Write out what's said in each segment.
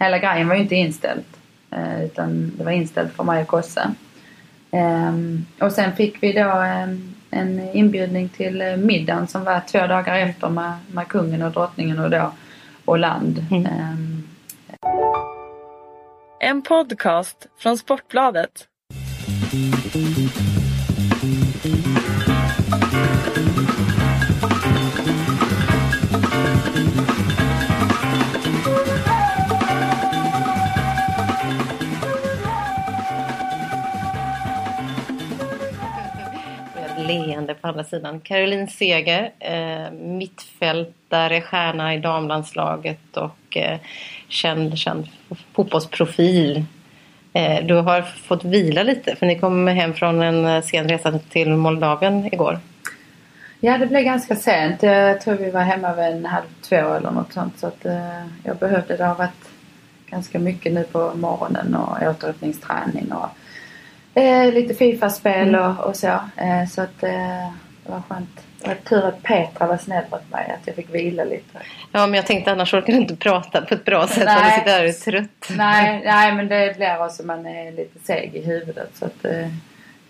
hela grejen var ju inte inställd. Eh, utan det var inställt för mig och Kosse. Ehm, och sen fick vi då ehm, en inbjudning till eh, middagen som var två dagar efter med, med kungen och drottningen och då Åland. Mm. Ehm, En podcast från Sportbladet. Leende på andra sidan. Caroline Seger, eh, mittfältare, stjärna i damlandslaget och eh, känd, känd fotbollsprofil. Eh, du har fått vila lite för ni kom hem från en eh, sen resa till Moldavien igår. Ja, det blev ganska sent. Jag tror vi var hemma vid en halv två eller något sånt. Så att eh, jag behövde. Det har varit ganska mycket nu på morgonen och återöppningsträning och eh, lite Fifa-spel och, och så. Eh, så att eh, det var skönt. Det var tur att Petra var snäll mot mig. Att jag fick vila lite. Ja, men jag tänkte annars orkar du inte prata på ett bra sätt när du Nej. sitter där och är trött. nej, nej, men det blir också man är lite seg i huvudet. Så att eh,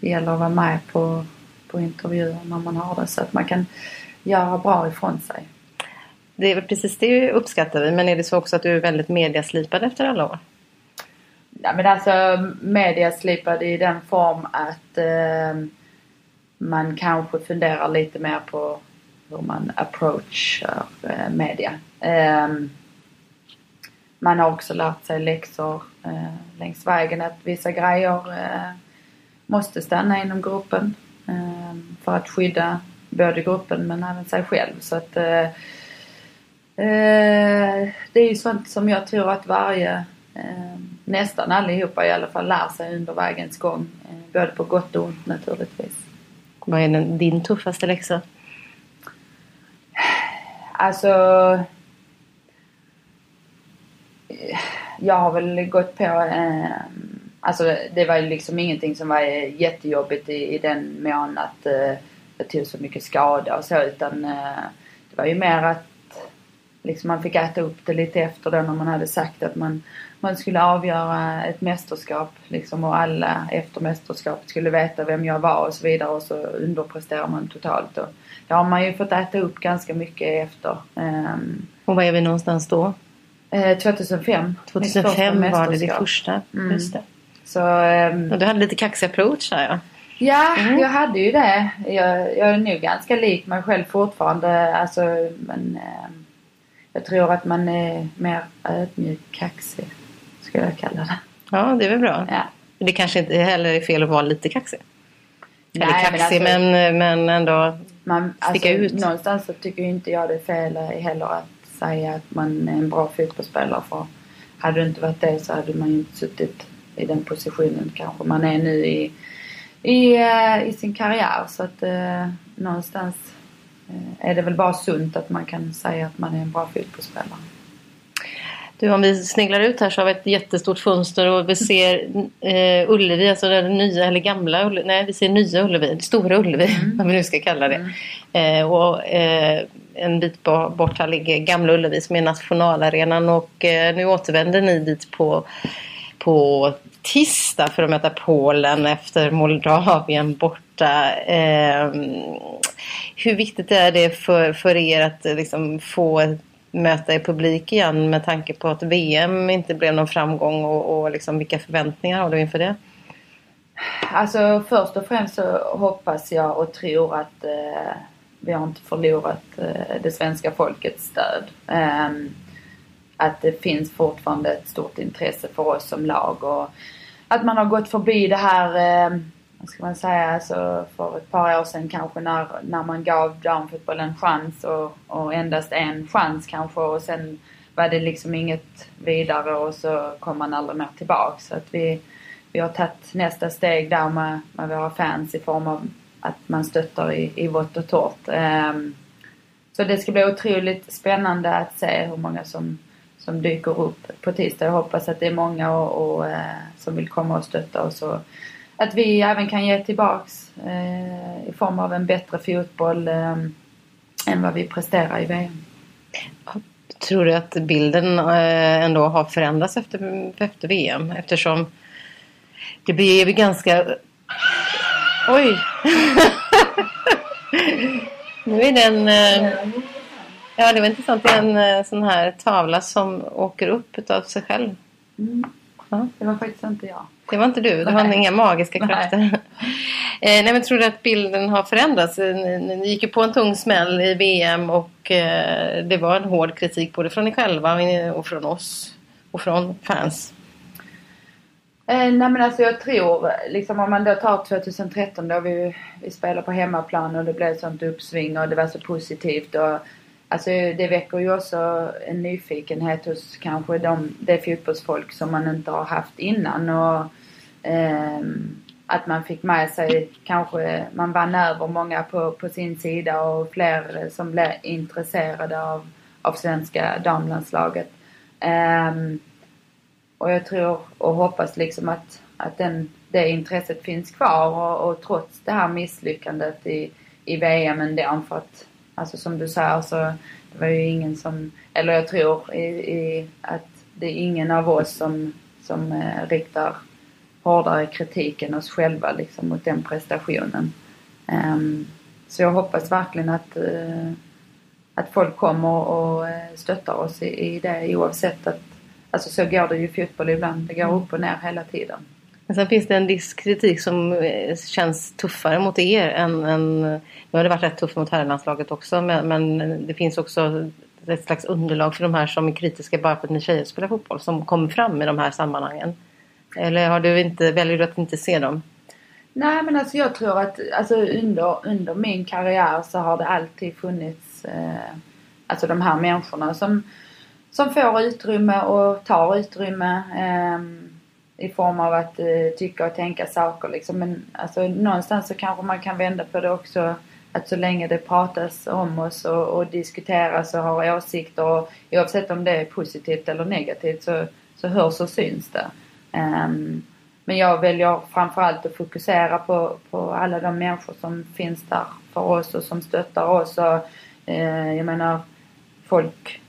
det gäller att vara med på, på intervjuer när man har det. Så att man kan göra bra ifrån sig. Det är väl precis det uppskattar vi. Men är det så också att du är väldigt mediaslipad efter alla år? Ja, men alltså mediaslipad i den form att eh, man kanske funderar lite mer på hur man approachar eh, media. Eh, man har också lärt sig läxor eh, längs vägen att vissa grejer eh, måste stanna inom gruppen eh, för att skydda både gruppen men även sig själv. Så att eh, Eh, det är ju sånt som jag tror att varje, eh, nästan allihopa i alla fall, lär sig under vägens gång. Eh, både på gott och ont naturligtvis. Vad är den, din tuffaste läxa? Alltså... eh, Jag har väl gått på... Eh, alltså det var ju liksom ingenting som var jättejobbigt i, i den mån att eh, jag tog så mycket skada och så utan eh, det var ju mer att liksom man fick äta upp det lite efter då när man hade sagt att man, man skulle avgöra ett mästerskap liksom och alla efter mästerskapet skulle veta vem jag var och så vidare och så underpresterar man totalt. Och det har man ju fått äta upp ganska mycket efter. Ehm, Och var är vi någonstans då? eh, 2005. mitt första 2005 var det det första. Mm. Just det. Så ehm, Och du hade lite kaxig approach där ja. Ja, Mm. jag hade ju det. Jag, jag är nog ganska lik mig själv fortfarande. Alltså, men eh, jag tror att man är mer ödmjuk, kaxig. Skulle jag kalla det. Ja, det är väl bra. Ja. Det kanske inte heller är fel att vara lite kaxig. Eller Nej, men kaxig alltså- men, men ändå Man, Sticka alltså, ut. Någonstans så tycker inte jag det är fel heller att säga att man är en bra fotbollsspelare. För hade det inte varit det så hade man ju inte suttit i den positionen kanske man är nu i, i, eh, i sin karriär. Så att eh, någonstans eh, är det väl bara sunt att man kan säga att man är en bra fotbollsspelare. Du, om vi sneglar ut här så har vi ett jättestort fönster och vi ser eh, Ullevi, alltså den nya eller gamla Ullevi. Nej, vi ser nya Ullevi, stora Ullevi, vad vi nu ska kalla det. Eh, och eh, en bit bo- bort här ligger Gamla Ullevi som är nationalarenan och eh, nu återvänder ni dit på, på tisdag för att möta Polen efter Moldavien borta. Eh, hur viktigt är det för, för er att eh, liksom, få ett möta i publik igen med tanke på att VM inte blev någon framgång och, och liksom vilka förväntningar har du inför det? Alltså först och främst så hoppas jag och tror att eh, vi har inte förlorat eh, det svenska folkets stöd. Eh, att det finns fortfarande ett stort intresse för oss som lag och att man har gått förbi det här, eh, vad ska man säga, alltså för ett par år sedan kanske när, när man gav damfotbollen en chans och, och endast en chans kanske och sen var det liksom inget vidare och så kom man aldrig mer tillbaka. Så att vi, vi har tagit nästa steg där med, med våra fans i form av att man stöttar i, i vått och torrt. Um, så det ska bli otroligt spännande att se hur många som, som dyker upp på tisdag. Jag hoppas att det är många och, och, uh, som vill komma och stötta oss. Och att vi även kan ge tillbaks eh, i form av en bättre fotboll eh, än vad vi presterar i VM. Tror du att bilden eh, ändå har förändrats efter, efter VM? Eftersom det blir ju ganska... Oj! nu är det en... Eh, ja, det var intressant. Det är en eh, sån här tavla som åker upp av sig själv. Mm. Ja. Det var faktiskt inte jag. Det var inte du. Du har Nej. inga magiska Nej. krafter. eh, nej, men tror du att bilden har förändrats? Eh, Ni, ni gick ju på en tung smäll i VM och eh, det var en hård kritik både från er själva och från oss och från fans. Eh, nej men alltså jag tror, liksom om man då tar 2013 då vi, vi spelade på hemmaplan och det blev ett sånt uppsving och det var så positivt och Alltså det väcker ju också en nyfikenhet hos kanske de, det fotbollsfolk som man inte har haft innan och Ehm, att man fick med sig kanske, man vann över många på, på sin sida och fler som blev intresserade av, av svenska damlandslaget. Ehm, och jag tror och hoppas liksom att, att den, det intresset finns kvar och, och trots det här misslyckandet i, i VM ändå för att Alltså som du säger så det var ju ingen som, eller jag tror i, i, att det är ingen av oss som, som eh, riktar hårdare kritik än oss själva liksom mot den prestationen. Ehm, så jag hoppas verkligen att, eh, att folk kommer och eh, stöttar oss i, i det oavsett att Alltså så går det ju i fotboll ibland. Det går upp och ner hela tiden. Men sen finns det en viss kritik som eh, känns tuffare mot er än, än nu har det varit rätt tufft mot herrlandslaget också men, men det finns också ett slags underlag för de här som är kritiska bara för att ni tjejer spelar fotboll som kommer fram i de här sammanhangen. Eller har du inte, väljer du att inte se dem? Nej men alltså jag tror att alltså under, under min karriär så har det alltid funnits eh, alltså de här människorna som, som får utrymme och tar utrymme eh, i form av att eh, tycka och tänka saker liksom. Men alltså någonstans så kanske man kan vända på det också att så länge det pratas om oss och, och diskuteras och har åsikter och oavsett om det är positivt eller negativt så, så hörs och syns det. Ehm, men jag väljer framförallt att fokusera på, på alla de människor som finns där för oss och som stöttar oss. Och, eh, jag menar, folk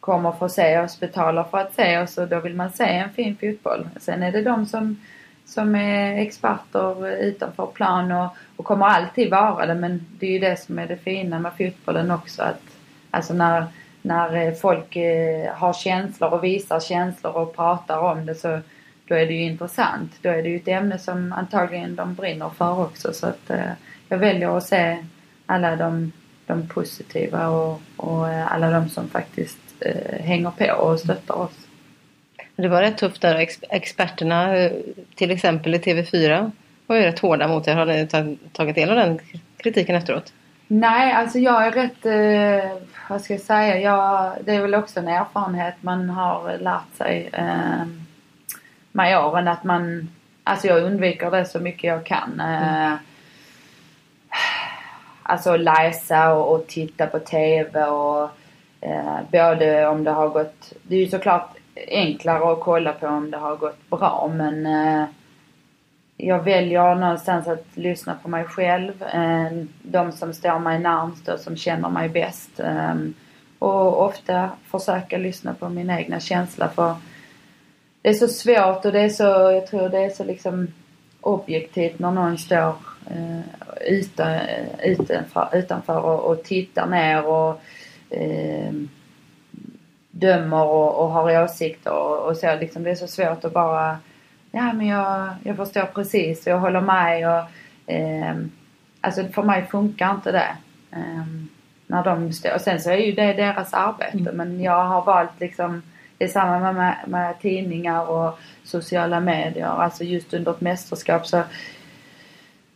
kommer för att se oss, betalar för att se oss och då vill man se en fin fotboll. Sen är det de som, som är experter utanför plan och, och kommer alltid vara det men det är ju det som är det fina med fotbollen också. Att, alltså när, när folk eh, har känslor och visar känslor och pratar om det så då är det ju intressant. Då är det ju ett ämne som antagligen de brinner för också. Så att eh, jag väljer att se alla de, de positiva och, och eh, alla de som faktiskt eh, hänger på och stöttar oss. Det var rätt tufft där. Ex- Experterna, eh, till exempel i TV4, var ju rätt hårda mot er. Har ni ta- tagit del av den kritiken efteråt? Nej, alltså jag är rätt, eh, vad ska jag säga, jag, det är väl också en erfarenhet man har lärt sig eh, med åren att man, alltså jag undviker det så mycket jag kan. Eh, Alltså läsa och, och titta på TV och eh, både om det har gått, det är ju såklart enklare att kolla på om det har gått bra men eh, jag väljer någonstans att lyssna på mig själv. Eh, de som står mig närmst och som känner mig bäst. Eh, och ofta försöka lyssna på min egna känsla för det är så svårt och det är så, jag tror det är så liksom objektivt när någon står eh, utan, utanför, utanför och, och tittar ner och eh, dömer och, och har åsikter och, och så. Liksom, det är så svårt att bara Ja men jag, jag förstår precis och jag håller med och eh, Alltså för mig funkar inte det. Eh, när de står, och sen så är ju det deras arbete men jag har valt liksom det är samma med, med, med tidningar och sociala medier. Alltså just under ett mästerskap så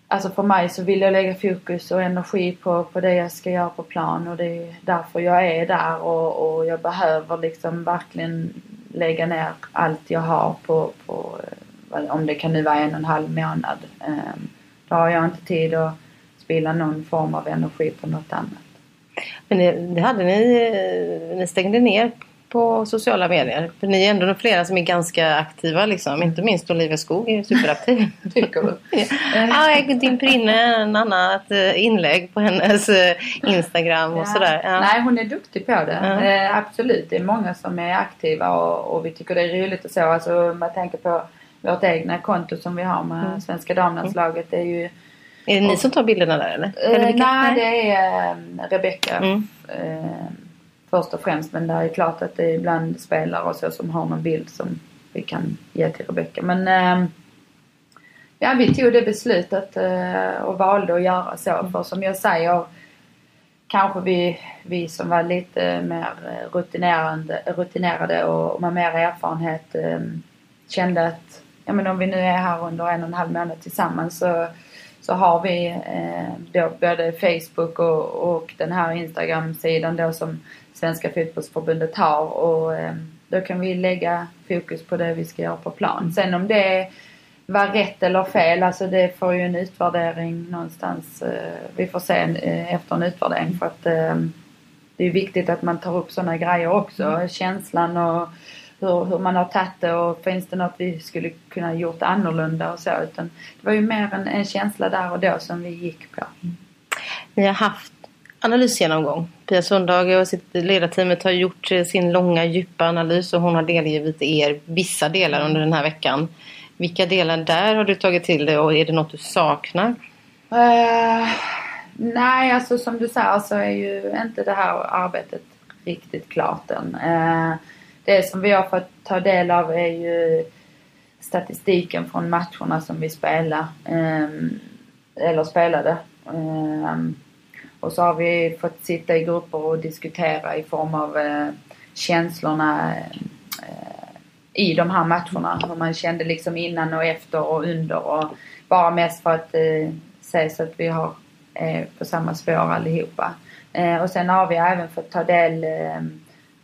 Alltså för mig så vill jag lägga fokus och energi på, på det jag ska göra på plan och det är därför jag är där och, och jag behöver liksom verkligen lägga ner allt jag har på, på eh, om det kan nu vara en och en halv månad. Ehm, då har jag inte tid att spilla någon form av energi på något annat. Men det, det hade ni, eh, ni stängde ner på sociala medier? För ni är ändå flera som är ganska aktiva liksom. Inte minst Olivia Skog är superaktiv. Tycker du? ja, jag gick in på en annat eh, inlägg på hennes eh, Instagram och Ja. sådär. Ja. Nej, hon är duktig på det. Ja. Eh, absolut, det är många som är aktiva och, och vi tycker det är roligt och så. Alltså, man tänker på vårt egna konto som vi har med Mm. svenska damlandslaget. Det är ju... Är det ni som tar bilderna där eller? Eh, nej, det är eh, Rebecca Mm. eh, först och främst. Men det är klart att det är ibland spelare och så som har någon bild som vi kan ge till Rebecca. Men eh, ja, vi tog det beslutet eh, och valde att göra så. För som jag säger kanske vi, vi som var lite mer rutinerande, rutinerade och med mer erfarenhet eh, kände att ja, men om vi nu är här under en och en halv månad tillsammans så, så har vi eh, då både Facebook och, och den här Instagram-sidan då som Svenska fotbollsförbundet har och eh, då kan vi lägga fokus på det vi ska göra på plan. Sen om det var rätt eller fel, alltså det får ju en utvärdering någonstans. Eh, vi får se eh, efter en utvärdering för att eh, det är viktigt att man tar upp sådana grejer också. Känslan och hur, hur man har tagit det och finns det något vi skulle kunna gjort annorlunda och så. Utan det var ju mer en, en känsla där och då som vi gick på. Ni har haft analysgenomgång. Pia Sundhage och sitt ledarteamet har gjort eh, sin långa djupa analys och hon har delgivit er vissa delar under den här veckan. Vilka delar där har du tagit till dig och är det något du saknar? Uh, nej, alltså som du säger så alltså är ju inte det här arbetet riktigt klart än. Uh, det som vi har fått ta del av är ju statistiken från matcherna som vi spelar, um, eller spelade. Um, och så har vi fått sitta i grupper och diskutera i form av eh, känslorna eh, i de här matcherna. Hur man kände liksom innan och efter och under och bara mest för att eh, se så att vi har eh, på samma spår allihopa. Eh, och sen har vi även fått ta del eh,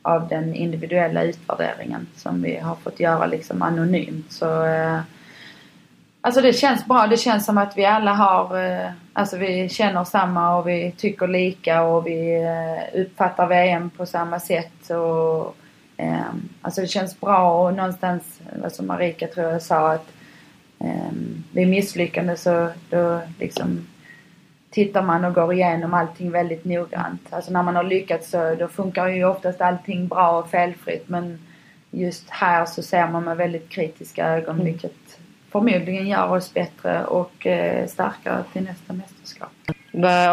av den individuella utvärderingen som vi har fått göra liksom anonymt. Så eh, Alltså det känns bra. Det känns som att vi alla har, eh, alltså vi känner samma och vi tycker lika och vi eh, uppfattar VM på samma sätt. Och, eh, alltså det känns bra och någonstans, som Marika tror jag sa att eh, vid misslyckande så då liksom tittar man och går igenom allting väldigt noggrant. Alltså när man har lyckats så då funkar ju oftast allting bra och felfritt men just här så ser man med väldigt kritiska ögon vilket förmodligen gör oss bättre och eh, starkare till nästa mästerskap.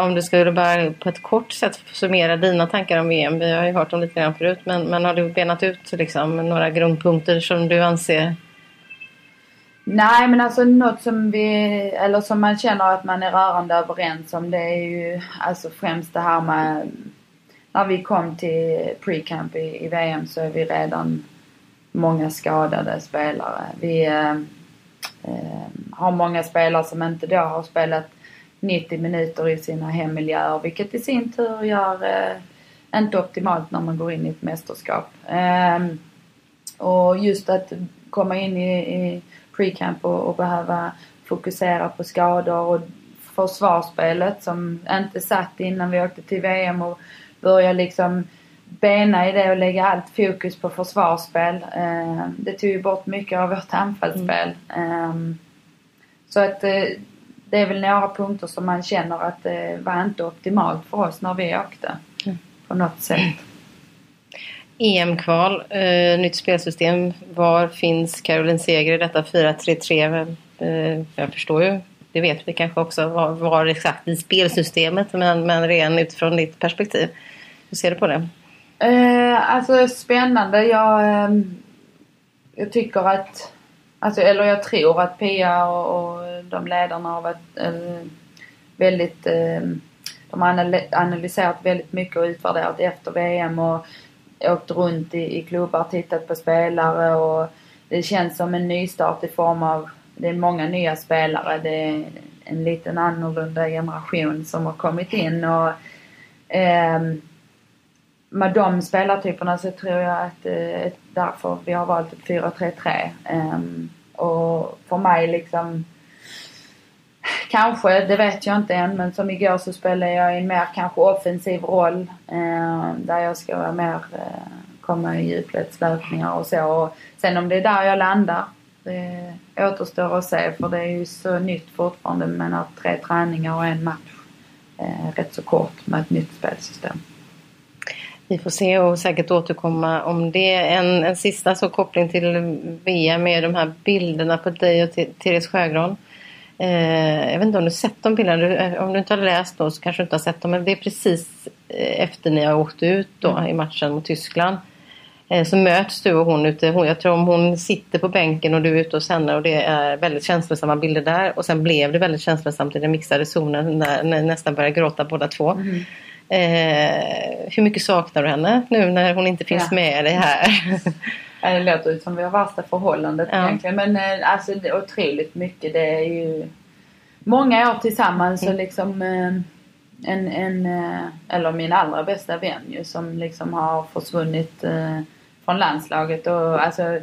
Om du skulle bara på ett kort sätt summera dina tankar om VM. Vi har ju hört om lite grann förut men, men har du benat ut liksom, några grundpunkter som du anser? Nej men alltså något som vi, eller som man känner att man är rörande överens om det är ju alltså främst det här med när vi kom till pre-camp i, i VM så är vi redan många skadade spelare. Vi eh, Ehm, har många spelare som inte då har spelat 90 minuter i sina hemmiljöer vilket i sin tur gör eh, inte optimalt när man går in i ett mästerskap. Eh, och just att komma in i, i pre-camp och, och behöva fokusera på skador och försvarsspelet som inte satt innan vi åkte till VM och börja liksom bena i det och lägga allt fokus på försvarsspel. Eh, det tog ju bort mycket av vårt anfallsspel. Eh, så att eh, det är väl några punkter som man känner att det var inte optimalt för oss när vi åkte. Mm. På något sätt. EM-kval, nytt spelsystem. Var finns Caroline Seger i detta 4-3-3? Eh, jag förstår ju, det vet vi kanske också, var, var exakt i spelsystemet men, men ren utifrån ditt perspektiv. Hur ser du på det? Eh, alltså spännande. Jag, eh, jag tycker att, alltså, eller jag tror att Pia och, och de ledarna har varit eh, väldigt, eh, de har analyserat väldigt mycket och utvärderat efter VM och åkt runt i, i klubbar, tittat på spelare och det känns som en nystart i form av, det är många nya spelare. Det är en liten annorlunda generation som har kommit in och ehm, med de spelartyperna så tror jag att eh, därför vi har valt 4-3-3. Um, ehm, och för mig liksom Kanske, det vet jag inte än, men som igår så spelade jag i en mer kanske offensiv roll. Eh, där jag ska vara mer eh, komma i djupledslöpningar och så. Och sen om det är där jag landar, det återstår att se för det är ju så nytt fortfarande. Men att tre träningar och en match eh, rätt så kort med ett nytt spelsystem. Vi får se och säkert återkomma om det. En, en sista så koppling till VM är de här bilderna på dig och Therese Sjögran. Eh, jag vet inte om du sett de bilderna. Eh, om du inte har läst då så kanske du inte har sett dem. Men det är precis eh, efter ni har åkt ut då mm. i matchen mot Tyskland. Eh, så möts du och hon ute. jag tror om hon sitter på bänken och du är ute hos henne och det är väldigt känslosamma bilder där. Och sen blev det väldigt känslosamt i den mixade zonen när, när nästan började gråta båda två. Mm. Eh, hur mycket saknar du henne nu när hon inte finns ja. med dig här? det låter ut som vi har värsta förhållandet ja. egentligen. Men eh, alltså det är otroligt mycket. Det är ju många år tillsammans mm. och liksom eh, en, en, eh, eller min allra bästa vän ju som liksom har försvunnit eh, från landslaget och alltså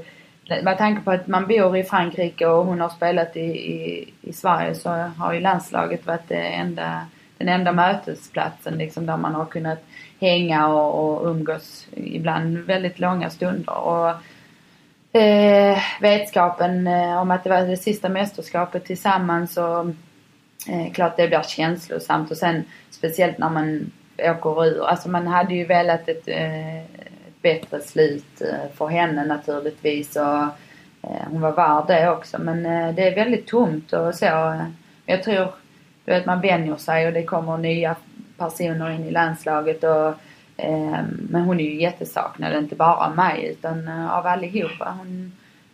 med tanke på att man bor i Frankrike och hon har spelat i, i, i Sverige så har ju landslaget varit det enda den enda mötesplatsen liksom där man har kunnat hänga och, och umgås ibland väldigt långa stunder. Och, eh, vetskapen eh, om att det var det sista mästerskapet tillsammans och eh, klart det blir känslosamt och sen speciellt när man åker ur. Alltså man hade ju velat ett, eh, ett bättre slut eh, för henne naturligtvis och eh, hon var värd det också men eh, det är väldigt tomt och så. Jag tror du vet man vänjer sig och det kommer nya personer in i landslaget och eh, men hon är ju jättesaknad, inte bara av mig utan eh, av allihopa. Hon,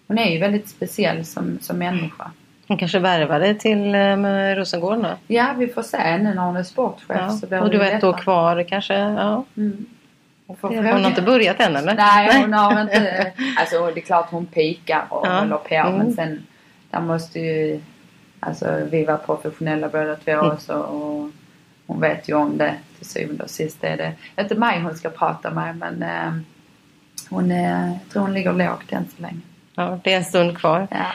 hon är ju väldigt speciell som, som människa. Hon kanske värvade till eh, Rosengård nu? Ja, vi får se nu när hon är sportchef. Ja. Så och du har ett år kvar kanske? Ja. Mm. Hon, hon har inte börjat än eller? Nej, hon har inte. Alltså det är klart hon pikar och ja. håller på mm. men sen där måste ju Alltså vi var professionella båda två mm. så, och hon vet ju om det till syvende och sist. Är det inte mig hon ska prata med men eh, hon är, jag tror hon ligger lågt än så länge. Ja, det är en stund kvar. Ja.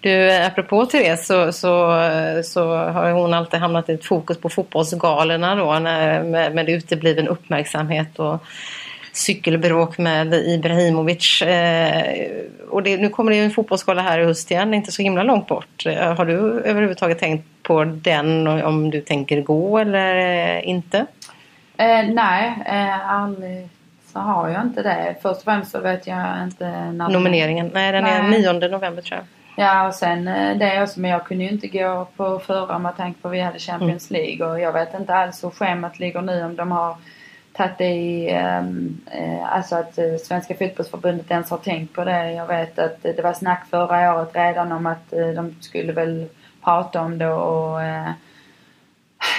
Du, apropå Therese så, så, så har hon alltid hamnat i ett fokus på fotbollsgalorna då när, med, med utebliven uppmärksamhet. Och, cykelbråk med Ibrahimovic. Eh, och det, nu kommer det ju en fotbollsgala här i höst igen, inte så himla långt bort. Eh, har du överhuvudtaget tänkt på den om du tänker gå eller eh, inte? Eh, nej, eh, aldrig så har jag inte det. Först och främst så vet jag inte när Nomineringen? Nej, den nej. är 9 november tror jag. Ja och sen det också, men jag kunde ju inte gå på förra med tanke på att vi hade Champions mm. League och jag vet inte alls hur schemat ligger nu om de har tagit det i, ehm, eh, alltså att eh, Svenska fotbollsförbundet ens har tänkt på det. Jag vet att det var snack förra året redan om att eh, de skulle väl prata om det och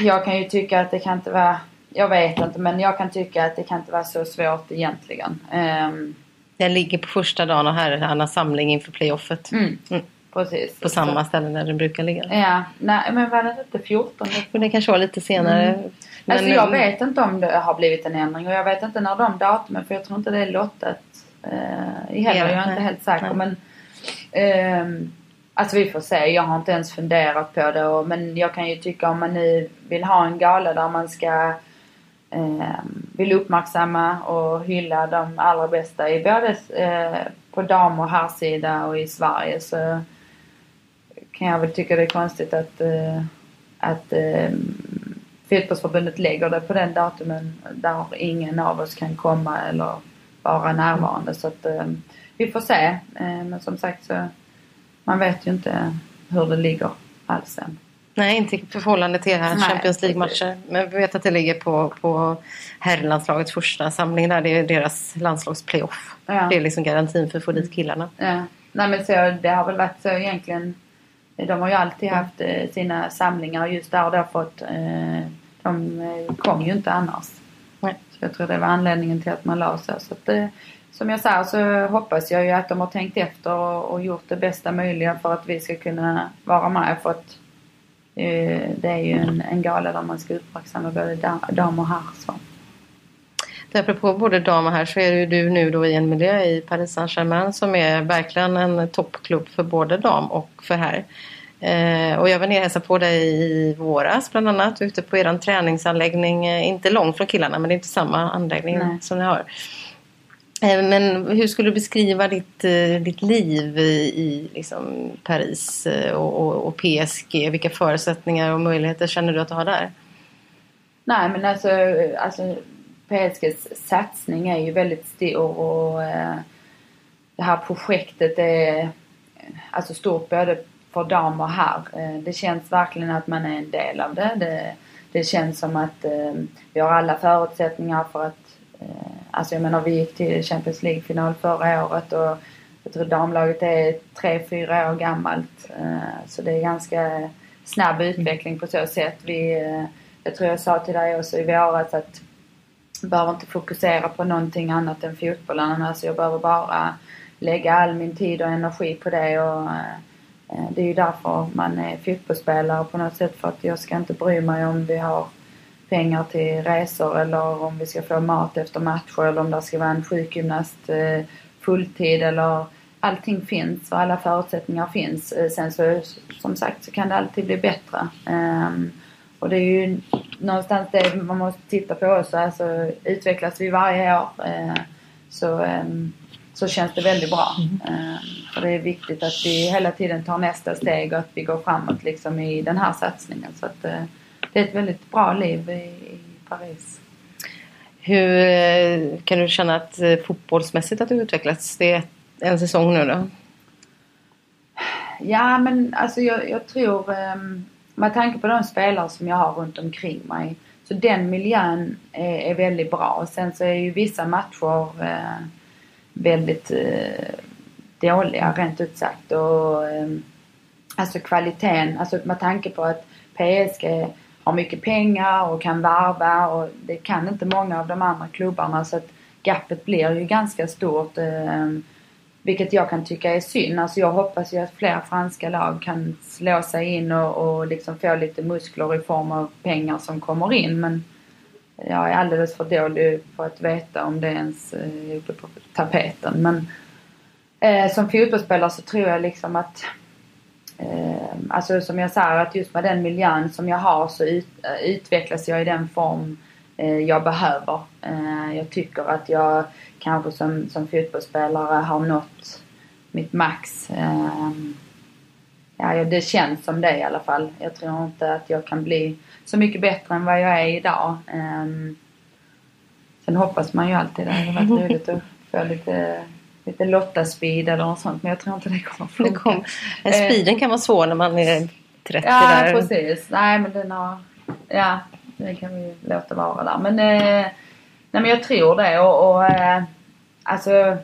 jag kan ju tycka att det kan inte vara, jag vet inte men jag kan tycka att det kan inte vara så svårt egentligen. Ehm. Den ligger på första dagen av herrarnas samling inför playoffet. Mm. Mm. Precis. På samma ställe där den brukar ligga. Ja, nej men var det inte 14? Men det kanske var lite senare. Mm. Men, alltså jag vet inte om det har blivit en ändring och jag vet inte när de datumen för jag tror inte det är lottat eh, heller. Jag är inte helt säker men eh, Alltså vi får se. Jag har inte ens funderat på det och, men jag kan ju tycka om man nu vill ha en gala där man ska eh, vill uppmärksamma och hylla de allra bästa i både eh, på dam och herrsida och i Sverige så kan jag väl tycka det är konstigt att, eh, att eh, fotbollsförbundet lägger det på den datumen där ingen av oss kan komma eller vara närvarande. Så att eh, vi får se. Eh, men som sagt så man vet ju inte hur det ligger alls än. Nej, inte i förhållande till era Champions League-matcher. Men vi vet att det ligger på, på herrlandslagets första samling där. Det är deras landslagsplayoff. Ja. Det är liksom garantin för att få dit killarna. Ja. Nej men så det har väl varit så egentligen. De har ju alltid haft eh, sina samlingar just där och då fått eh, de eh, kom ju inte annars. Nej. Så jag tror det var anledningen till att man la så. så att, eh, som jag sa så hoppas jag ju att de har tänkt efter och, och, gjort det bästa möjliga för att vi ska kunna vara med. För att eh, det är ju en, en gala där man ska uppmärksamma både dam och herr. Så. Apropå både dam och herr så är ju du nu då i en miljö i Paris Saint-Germain som är verkligen en toppklubb för både dam och för herr. Eh, och jag var nere och hälsade på dig i våras bland annat ute på er träningsanläggning. Eh, inte långt från killarna men det är inte samma anläggning Nej. som ni har. Eh, Men hur skulle du beskriva ditt, eh, ditt liv i, liksom Paris och, och, och PSG? Vilka förutsättningar och möjligheter känner du att du har där? Nej men alltså, alltså PSGs satsning är ju väldigt stor och eh, det här projektet är alltså stort både för dam och herr. Eh, det känns verkligen att man är en del av det. Det, det känns som att eh, vi har alla förutsättningar för att eh, Alltså jag menar vi gick till Champions League-final förra året och jag tror damlaget är tre, fyra år gammalt. Eh, så det är ganska snabb utveckling på så sätt. Vi, jag tror jag sa till dig också i våras att jag behöver inte fokusera på någonting annat än fotbollen. Alltså jag behöver bara lägga all min tid och energi på det och Eh, det är ju därför man är fotbollsspelare på något sätt för att jag ska inte bry mig om vi har pengar till resor eller om vi ska få mat efter matcher eller om det ska vara en sjukgymnast-fulltid eh, eller allting finns och alla förutsättningar finns. Eh, sen så som sagt så kan det alltid bli bättre. Ehm, och det är ju någonstans det man måste titta på också. Alltså utvecklas vi varje år så, ehm, så känns det väldigt bra. Ehm, För det är viktigt att vi hela tiden tar nästa steg och att vi går framåt liksom i den här satsningen. Så att eh, det är ett väldigt bra liv i, Paris. Hur eh, kan du känna att eh, fotbollsmässigt att du utvecklats? Det är en säsong nu då. Ja men alltså jag, jag tror um, med tanke på de spelare som jag har runt omkring mig så den miljön är, är väldigt bra. Och sen så är ju vissa matcher eh, väldigt eh, dåliga rent ut sagt. Och, eh, alltså kvaliteten, alltså med tanke på att PSG har mycket pengar och kan varva och det kan inte många av de andra klubbarna så att gapet blir ju ganska stort. Eh, vilket jag kan tycka är synd. Alltså jag hoppas ju att fler franska lag kan slå sig in och, och liksom få lite muskler i form av pengar som kommer in. Men jag är alldeles för dålig på att veta om det ens eh, är uppe på tapeten. Men eh, som fotbollsspelare så tror jag liksom att eh, Alltså som jag sa att just med den miljön som jag har så ut, eh, utvecklas jag i den form eh, jag behöver. Eh, jag tycker att jag kanske som, som fotbollsspelare har nått mitt max. Eh, ja, det känns som det i alla fall. Jag tror inte att jag kan bli så mycket bättre än vad jag är idag. Eh, sen hoppas man ju alltid, det hade varit roligt att få lite, lite Lotta-speed eller något sånt men jag tror inte det kommer Det funka. kom, men speeden kan vara svår när man är 30 Ja, där. precis. Nej, men den har... Ja, det kan vi låta vara där. Men, eh, nej, men jag tror det och, och eh, alltså...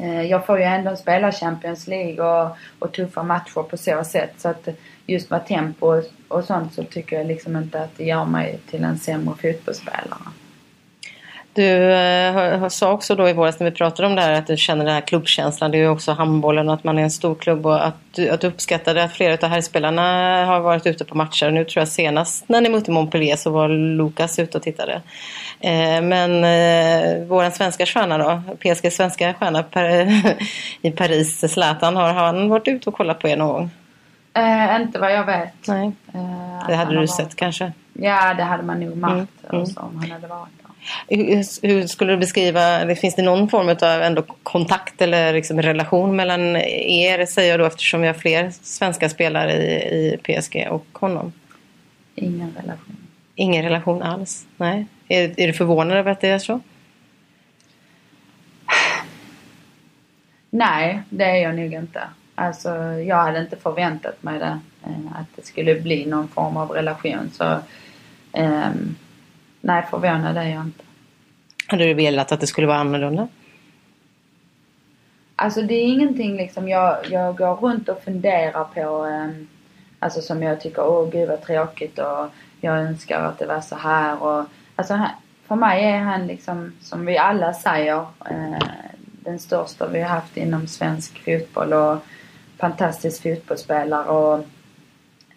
Eh, jag får ju ändå spela Champions League och, och tuffa matcher på så sätt. Så att just med tempo och, och sånt så tycker jag liksom inte att det gör mig till en sämre fotbollsspelare. Du eh, sa också då i våras när vi pratade om det här att du känner den här klubbkänslan. Det är ju också handbollen och att man är en stor klubb och att du, att du uppskattade att flera av herrspelarna har varit ute på matcher. Nu tror jag senast när ni mötte Montpellier så var Lukas ute och tittade. Eh, men eh, våran svenska stjärna då, PSG svenska stjärna per, i Paris, Zlatan, har han varit ute och kollat på er någon gång? Eh, inte vad jag vet. Nej, Eh, det hade du varit- sett kanske. Ja, det hade man nog märkt Mm, mm. också om han hade varit. Hur, hur skulle du beskriva, finns det någon form av ändå kontakt eller liksom relation mellan er, säger jag då eftersom vi har fler svenska spelare i, i PSG och honom? Ingen relation. Ingen relation alls? Nej. Är, är du förvånad över att det är så? Nej, det är jag nog inte. Alltså, jag hade inte förväntat mig det. eh, Att det skulle bli någon form av relation. Så, ehm, nej, förvånad är jag inte. Hade du velat att det skulle vara annorlunda? Alltså det är ingenting liksom jag, jag går runt och funderar på. ehm, alltså som jag tycker, åh gud vad tråkigt och jag önskar att det var så här. Och, alltså han, för mig är han liksom, som vi alla säger, eh, den största vi har haft inom svensk fotboll och fantastisk fotbollsspelare. Och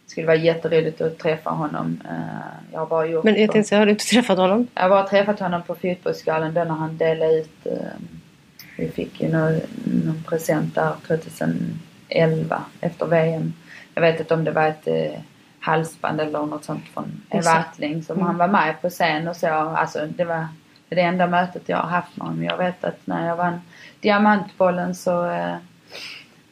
det skulle vara jätteroligt att träffa honom. Eh, jag har bara gjort Men jag tänkte, har du inte träffat honom? jag har bara träffat honom på fotbollsgalan då när han delade ut eh, Vi fick ju någon, någon present där 2011 efter VM. Jag vet inte om det var ett eh, halsband eller något sånt från det. Wattling som Mm. han var med på scen och så. Alltså det var Det enda mötet jag har haft med honom. Jag vet att när jag vann Diamantbollen så eh,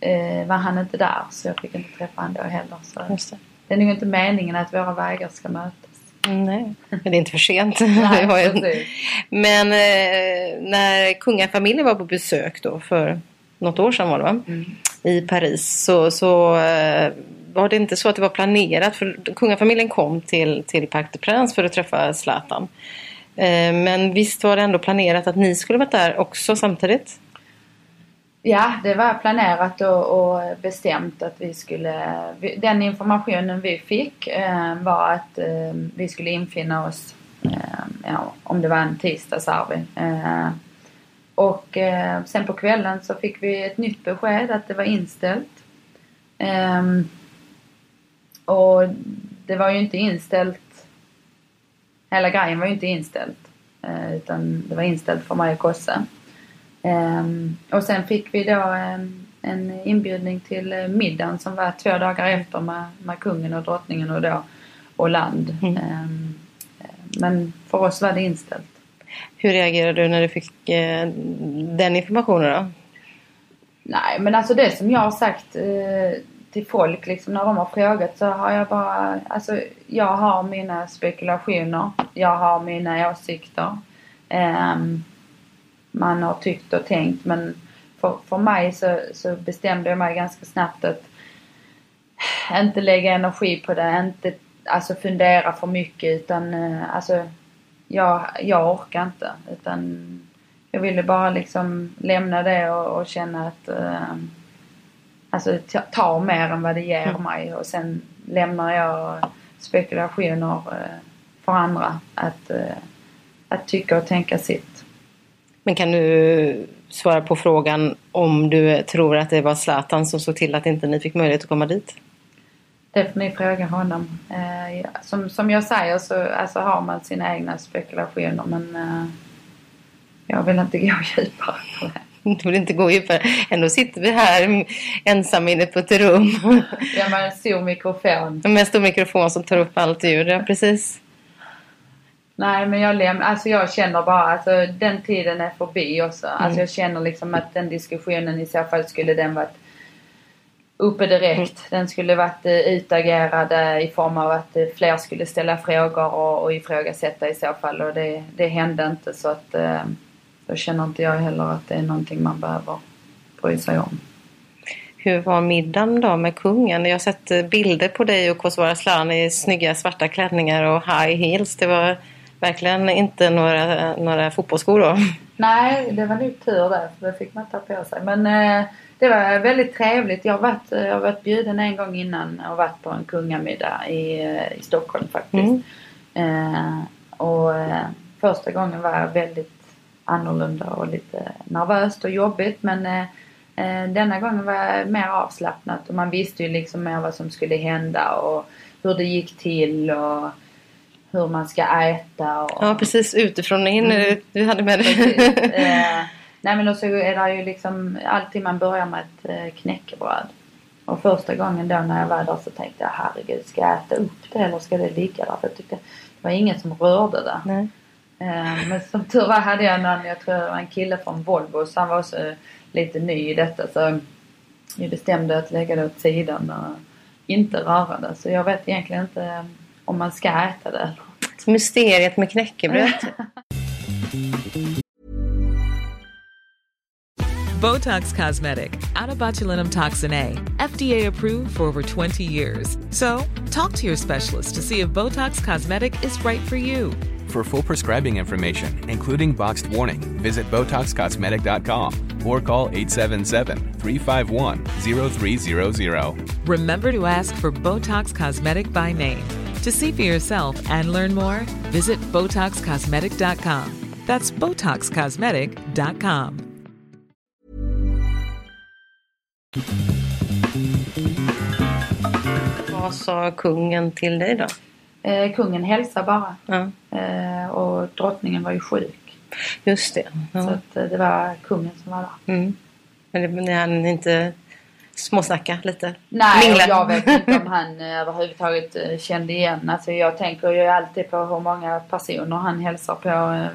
eh, var han inte där så jag fick inte träffa honom då heller. Så det. det är nog inte meningen att våra vägar ska mötas. Nej, men det är inte för sent. Nej, precis. men eh, när kungafamiljen var på besök då för något år sedan var det va? Mm. I Paris så, så eh, var det inte så att det var planerat för kungafamiljen kom till, till Parc des Princes för att träffa Zlatan. Eh, men visst var det ändå planerat att ni skulle vara där också samtidigt? Ja, det var planerat och, och bestämt att vi skulle... Den informationen vi fick eh, var att eh, vi skulle infinna oss, eh, ja, om det var en tisdag sa vi. Eh, och eh, sen på kvällen så fick vi ett nytt besked att det var inställt. Eh, och det var ju inte inställt... Hela grejen var ju inte inställt. Eh, utan det var inställt för mig och Kosse. Ehm, och sen fick vi då ehm, en inbjudning till eh, middagen som var två dagar efter med, med kungen och drottningen och då Hollande. Mm. Ehm, eh, men för oss var det inställt. Hur reagerade du när du fick eh, den informationen då? Nej men alltså det som jag har sagt eh, till folk liksom när de har frågat så har jag bara, alltså jag har mina spekulationer. Jag har mina åsikter. Ehm, man har tyckt och tänkt men för, för mig så, så bestämde jag mig ganska snabbt att inte lägga energi på det, inte alltså fundera för mycket utan eh, alltså jag, jag orkar inte utan jag ville bara liksom lämna det och, och känna att eh, alltså ta, ta mer än vad det ger Mm. mig och sen lämnar jag spekulationer eh, för andra att, eh, att tycka och tänka sitt. Men kan du svara på frågan om du tror att det var Zlatan som såg till att inte ni fick möjlighet att komma dit? Det får ni fråga honom. Eh, ja, som, som jag säger så alltså, har man sina egna spekulationer men eh, jag vill inte gå djupare på det. Du vill inte gå djupare. Ändå sitter vi här ensamma inne på ett rum Jag har en stor mikrofon. med en stor mikrofon som tar upp allt ljud. Ja, precis. Nej men jag lämnar, alltså jag känner bara alltså den tiden är förbi också. Alltså Mm. jag känner liksom att den diskussionen i så fall skulle den varit uppe direkt. Den skulle varit eh, utagerad eh, i form av att eh, fler skulle ställa frågor och, och ifrågasätta i så fall och det, det hände inte så att eh, så känner inte jag heller att det är någonting man behöver bry sig om. Hur var middagen då med kungen? Jag har sett eh, bilder på dig och Kosovare Aslan i snygga svarta klänningar och high heels. Det var verkligen inte några, några fotbollsskor då. Nej, det var nog tur. För det fick man ta på sig. Men eh, det var väldigt trevligt. Jag har, varit, jag har varit bjuden en gång innan och varit på en kungamiddag i, eh, i Stockholm faktiskt. Mm. Eh, och eh, första gången var väldigt annorlunda och lite nervöst och jobbigt. Men eh, eh, denna gången var mer avslappnat och man visste ju liksom mer vad som skulle hända och hur det gick till och hur man ska äta. Och, Ja, precis utifrån och in. Mm. Du hade med dig. Eh, nej men och så är det ju liksom alltid man börjar med ett eh, knäckebröd. Och första gången då när jag var där så tänkte jag herregud ska jag äta upp det eller ska det ligga där? För jag tyckte det var ingen som rörde det. Nej. Eh, men som tur var hade jag någon, jag tror det var en kille från Volvo så han var också lite ny i detta så vi bestämde att lägga det åt sidan och inte röra det. Så jag vet egentligen inte om man ska äta det. Mysteriet med knäckebröd. Botox Cosmetic, out of botulinum toxin A, FDA approved for over 20 years. So, talk to your specialist to see if Botox Cosmetic is right for you. For full prescribing information, including boxed warning, visit BotoxCosmetic.com or call 877-351-0300. Remember to ask for Botox Cosmetic by name. To see for yourself and learn more, visit BotoxCosmetic.com. That's BotoxCosmetic.com. Vad sa kungen till dig då? Eh, kungen hälsade bara. Ja, Eh, och drottningen var ju sjuk. just det. Så Ja. att, eh, det var kungen som var där. Mm. Men det- ni hann inte småsnacka lite? Nej, Mingla? jag vet inte om han eh, överhuvudtaget eh, kände igen. Alltså jag tänker ju alltid på hur många personer han hälsar på eh,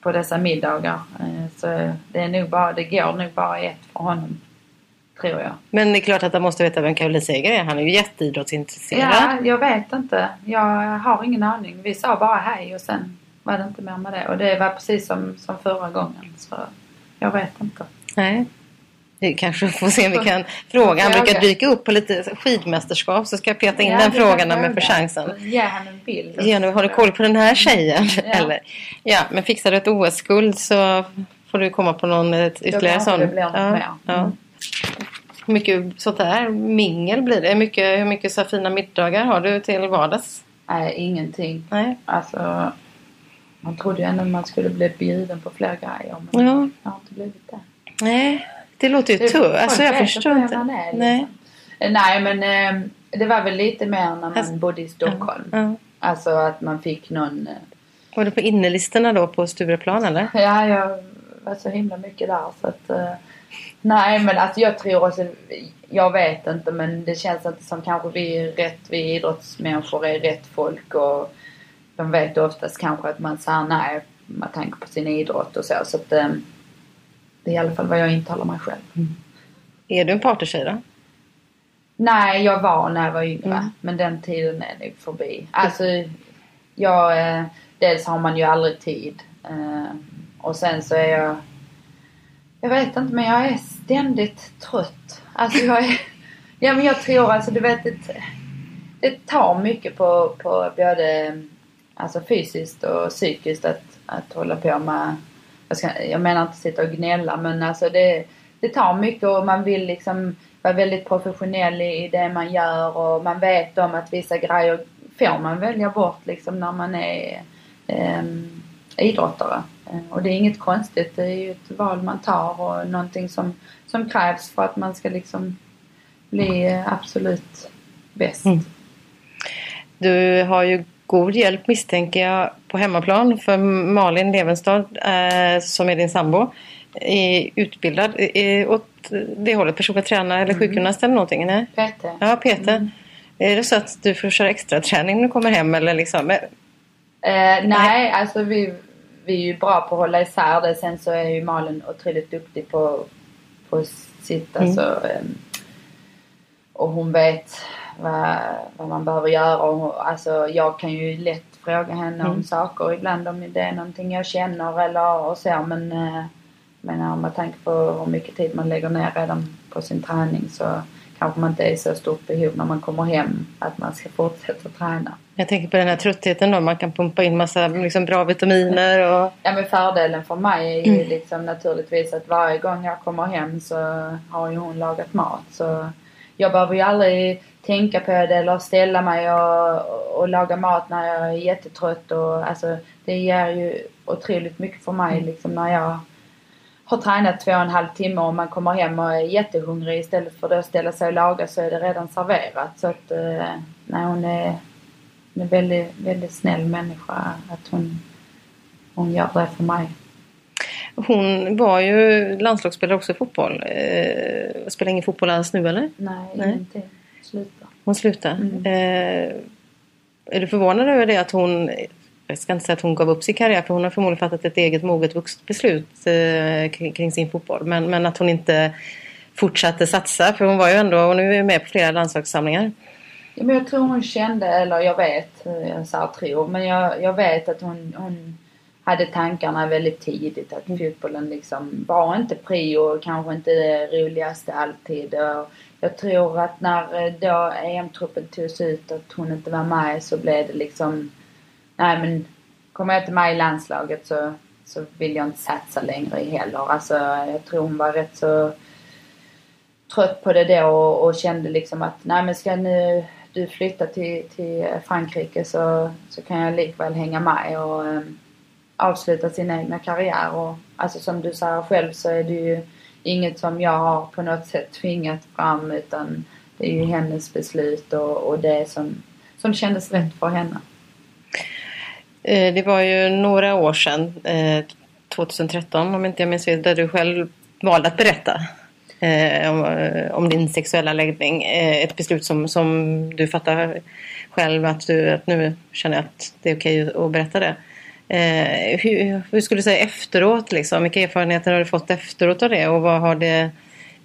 på dessa middagar. Så det, är nog bara, det går nog bara ett för honom. Tror jag. Men det är klart att han måste veta vem Caroline Seger är. Han är ju jätteidrottsintresserad. Ja, jag vet inte. Jag har ingen aning. Vi sa bara hej och sen var det inte mer med det. Och det var precis som, som förra gången. Så jag vet inte. Nej. Vi kanske får se om vi kan fråga. Han brukar dyka upp på lite skidmästerskap så ska jag peta in Ja, den frågan vi fråga. får chansen. Ge han en bild. Ja, nu har du koll på den här tjejen? Ja. Eller? ja men fixar du ett OS-guld så får du komma på någon ytterligare sån. det blir ja, mer. Ja. Mm. Hur mycket sånt här mingel blir det? Hur mycket, hur mycket så fina middagar har du till vardags? Nej, ingenting. Nej. Alltså, man trodde ju ändå man skulle bli bjuden på fler grejer. Men Ja. jag har inte blivit det. Nej, det låter ju tufft. Alltså jag förstår inte. är, liksom. Nej. Eh, Nej, men eh, det var väl lite mer när man Alltså, bodde i Stockholm. Ja. Alltså att man fick någon... eh, Var du på innelistorna då på Stureplan eller? Ja, jag var så himla mycket där så att... eh, nej, men alltså jag tror också... Jag vet inte men det känns inte som kanske vi är rätt, vi idrottsmänniskor är rätt folk och de vet oftast kanske att man säger nej med tanke på sin idrott och så. Så att eh, det är i alla fall vad jag intalar mig själv. Är du en partytjej då? Nej, jag var när jag var yngre. Mm. Men den tiden är nog förbi. Alltså, jag... Eh, dels har man ju aldrig tid. Eh, och sen så är jag... Jag vet inte, men jag är ständigt trött. Alltså jag är... Ja, men jag tror alltså, du vet, det, det tar mycket på, på både alltså fysiskt och psykiskt att, att hålla på med... Jag, ska, jag menar inte sitta och gnälla, men alltså det, det tar mycket och man vill liksom vara väldigt professionell i, i det man gör och man vet om att vissa grejer får man välja bort liksom när man är eh, idrottare. Och det är inget konstigt, det är ju ett val man tar och någonting som, som krävs för att man ska liksom bli absolut bäst. Mm. Du har ju god hjälp misstänker jag på hemmaplan för Malin Levenstad eh, som är din sambo är utbildad eh, åt det hållet, personlig tränare eller sjukgymnast eller någonting? Nej? PT. Ja, Peter. Är det så att du får köra extra träning när du kommer hem eller liksom? Eh, nej, alltså vi, vi är ju bra på att hålla isär det. Sen så är ju Malin otroligt duktig på, på sitt, Mm. alltså. ehm, och hon vet vad, vad man behöver göra. Och, alltså, jag kan ju lätt fråga henne om Mm. saker ibland om det är någonting jag känner eller och så. Men, eh, men med tanke på hur mycket tid man lägger ner redan på sin träning så kanske man inte är så stort behov när man kommer hem att man ska fortsätta träna. Jag tänker på den här tröttheten då. Man kan pumpa in massa liksom, bra vitaminer och... Ja men fördelen för mig är ju Mm. liksom naturligtvis att varje gång jag kommer hem så har ju hon lagat mat. Så jag behöver ju aldrig tänka på det eller ställa mig och, och laga mat när jag är jättetrött. Och, alltså, det ger ju otroligt mycket för mig liksom när jag har tränat två och en halv timme och man kommer hem och är jättehungrig istället för att ställa sig och laga så är det redan serverat. Så att eh, nej, hon är hon är en väldigt, väldigt snäll människa att hon, hon gör det för mig. Hon var ju landslagsspelare också i fotboll. Eh, spelar ingen fotboll alls nu eller? Nej, Nej. ingenting. Sluta. Hon slutade. Mm. Eh, är du förvånad över det att hon, jag ska inte säga att hon gav upp sin karriär för hon har förmodligen fattat ett eget moget vuxet beslut eh, kring, kring sin fotboll. Men, men att hon inte fortsatte satsa för hon var ju ändå, och nu är med på flera landslagssamlingar. Ja, men jag tror hon kände, eller jag vet, eh, jag sa tror, men jag, jag vet att hon, hon hade tankarna väldigt tidigt att fotbollen liksom var inte prio, kanske inte det roligaste alltid. Och jag tror att när eh, då EM-truppen togs ut att hon inte var med så blev det liksom, nej men kommer jag inte med i landslaget så, så vill jag inte satsa längre heller. Alltså jag tror hon var rätt så trött på det då och, och kände liksom att nej men ska nu du flytta till, till Frankrike så, så kan jag likväl hänga med och äm, avsluta sin egna karriär. Och, alltså som du säger själv så är det ju inget som jag har på något sätt tvingat fram utan det är ju hennes beslut och, och det som, som kändes rätt för henne. Eh, det var ju några år sedan, eh, 2013 om inte jag minns fel, där du själv valde att berätta eh, om, om din sexuella läggning. Ett beslut som, som du fattar själv att, du, att nu känner jag att det är okej att berätta det. Eh, hur, hur skulle du säga efteråt? Liksom? Vilka erfarenheter har du fått efteråt av det och vad har det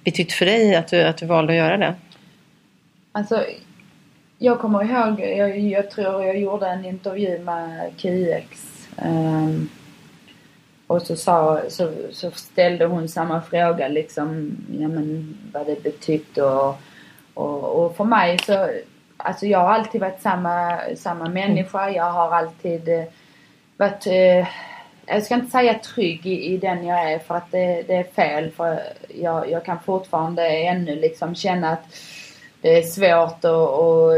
betytt för dig att du, att du valde att göra det? Alltså, jag kommer ihåg, jag, jag tror jag gjorde en intervju med KX. Um, ehm, och så, sa, så, så ställde hon samma fråga liksom, ja men vad det betytt och, och, och för mig så, alltså jag har alltid varit samma, samma människa. Jag har alltid eh, varit, eh, jag ska inte säga trygg i, i den jag är för att det, det är fel för jag, jag kan fortfarande ännu liksom känna att det är svårt och, och,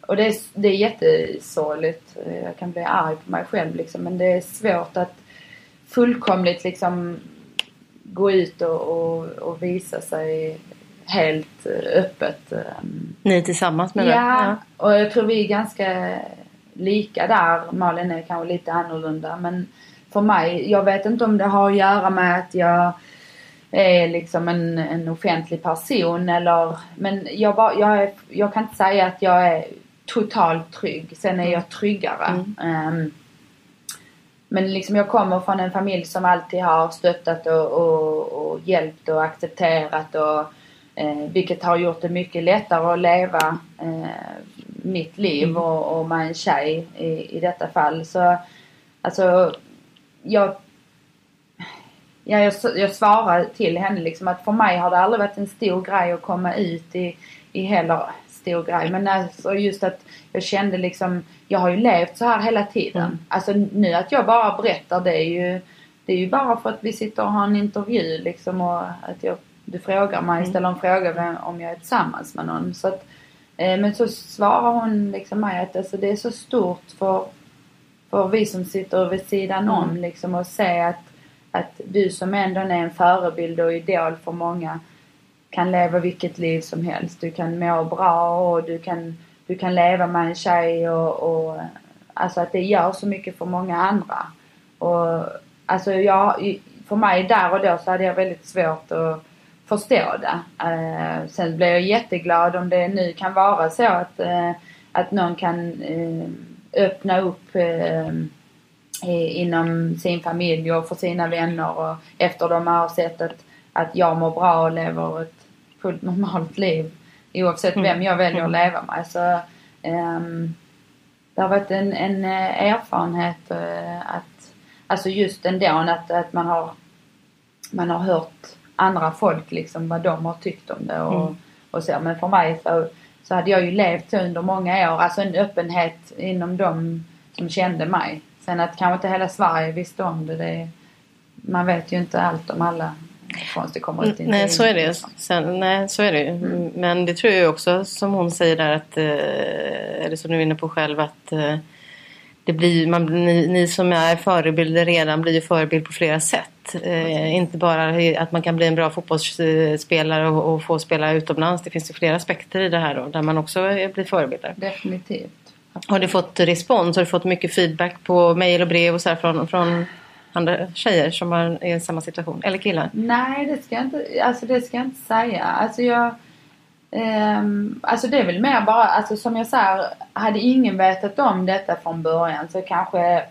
och det, är, det är jättesorgligt. Jag kan bli arg på mig själv liksom men det är svårt att fullkomligt liksom gå ut och, och, och visa sig helt öppet. Ni tillsammans med ja, det? Ja, och jag tror vi är ganska lika där. Malin är kanske lite annorlunda men för mig, jag vet inte om det har att göra med att jag är liksom en, en offentlig person eller men jag, bara, jag, är, jag kan inte säga att jag är totalt trygg. Sen är jag tryggare. Mm. Um, men liksom jag kommer från en familj som alltid har stöttat och, och, och hjälpt och accepterat och eh, vilket har gjort det mycket lättare att leva eh, mitt liv mm. och, och med en tjej i, i detta fall. Så alltså jag Ja, jag, jag svarar till henne liksom att för mig har det aldrig varit en stor grej att komma ut i, i heller stor grej. Men alltså just att jag kände liksom, jag har ju levt så här hela tiden. Mm. Alltså nu att jag bara berättar det är ju, det är ju bara för att vi sitter och har en intervju liksom och att jag, du frågar mig, mm. ställer en fråga om jag är tillsammans med någon. Så att, men så svarar hon liksom mig att alltså, det är så stort för, för vi som sitter vid sidan mm. om liksom och se att, att du som ändå är en förebild och idol för många kan leva vilket liv som helst. Du kan må bra och du kan, du kan leva med en tjej och, och alltså att det gör så mycket för många andra. Och alltså jag, för mig där och då så hade jag väldigt svårt att förstå det. Eh, sen blir jag jätteglad om det nu kan vara så att, eh, att någon kan eh, öppna upp eh, inom sin familj och för sina vänner och efter de har sett att, att jag mår bra och lever ett fullt normalt liv oavsett vem jag väljer att leva med. Så, um, det har varit en, en eh, erfarenhet uh, att, alltså just ändå att, att man har, man har hört andra folk liksom vad de har tyckt om det och, mm. och så. Men för mig så, så hade jag ju levt under många år, alltså en öppenhet inom de som kände mig. Sen att kanske inte hela Sverige visste om det, det man vet ju inte allt om alla konstigt kommer ut. Nej, så är det. Sen, nej, så är det mm. Men det tror jag också som hon säger där att, eh, eller som du är inne på själv att eh, det blir, man, ni, ni som är förebilder redan blir ju förebild på flera sätt. Eh, inte bara att man kan bli en bra fotbollsspelare och, och, få spela utomlands. Det finns ju flera aspekter i det här då, där man också blir förebilder. Definitivt. Har du fått respons? Har du fått mycket feedback på mejl och brev och så från, från andra tjejer som är i samma situation? Eller killar? Nej, det ska jag inte, alltså det ska jag inte säga. Alltså jag... Um, alltså det är väl mer bara, alltså som jag säger, hade ingen vetat om detta från början så kanske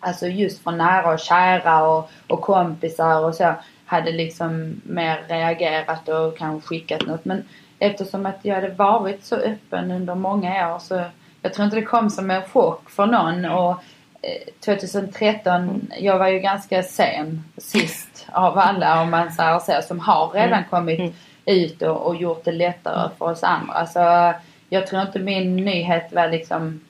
Alltså just från nära och kära och, och kompisar och så hade liksom mer reagerat och kanske skickat något. Men eftersom att jag hade varit så öppen under många år så jag tror inte det kom som en chock för någon. Och 2013, jag var ju ganska sen sist av alla om man säger så, som har redan mm. kommit mm. Ut och, och, gjort det lättare för oss andra. Så jag tror inte min nyhet var liksom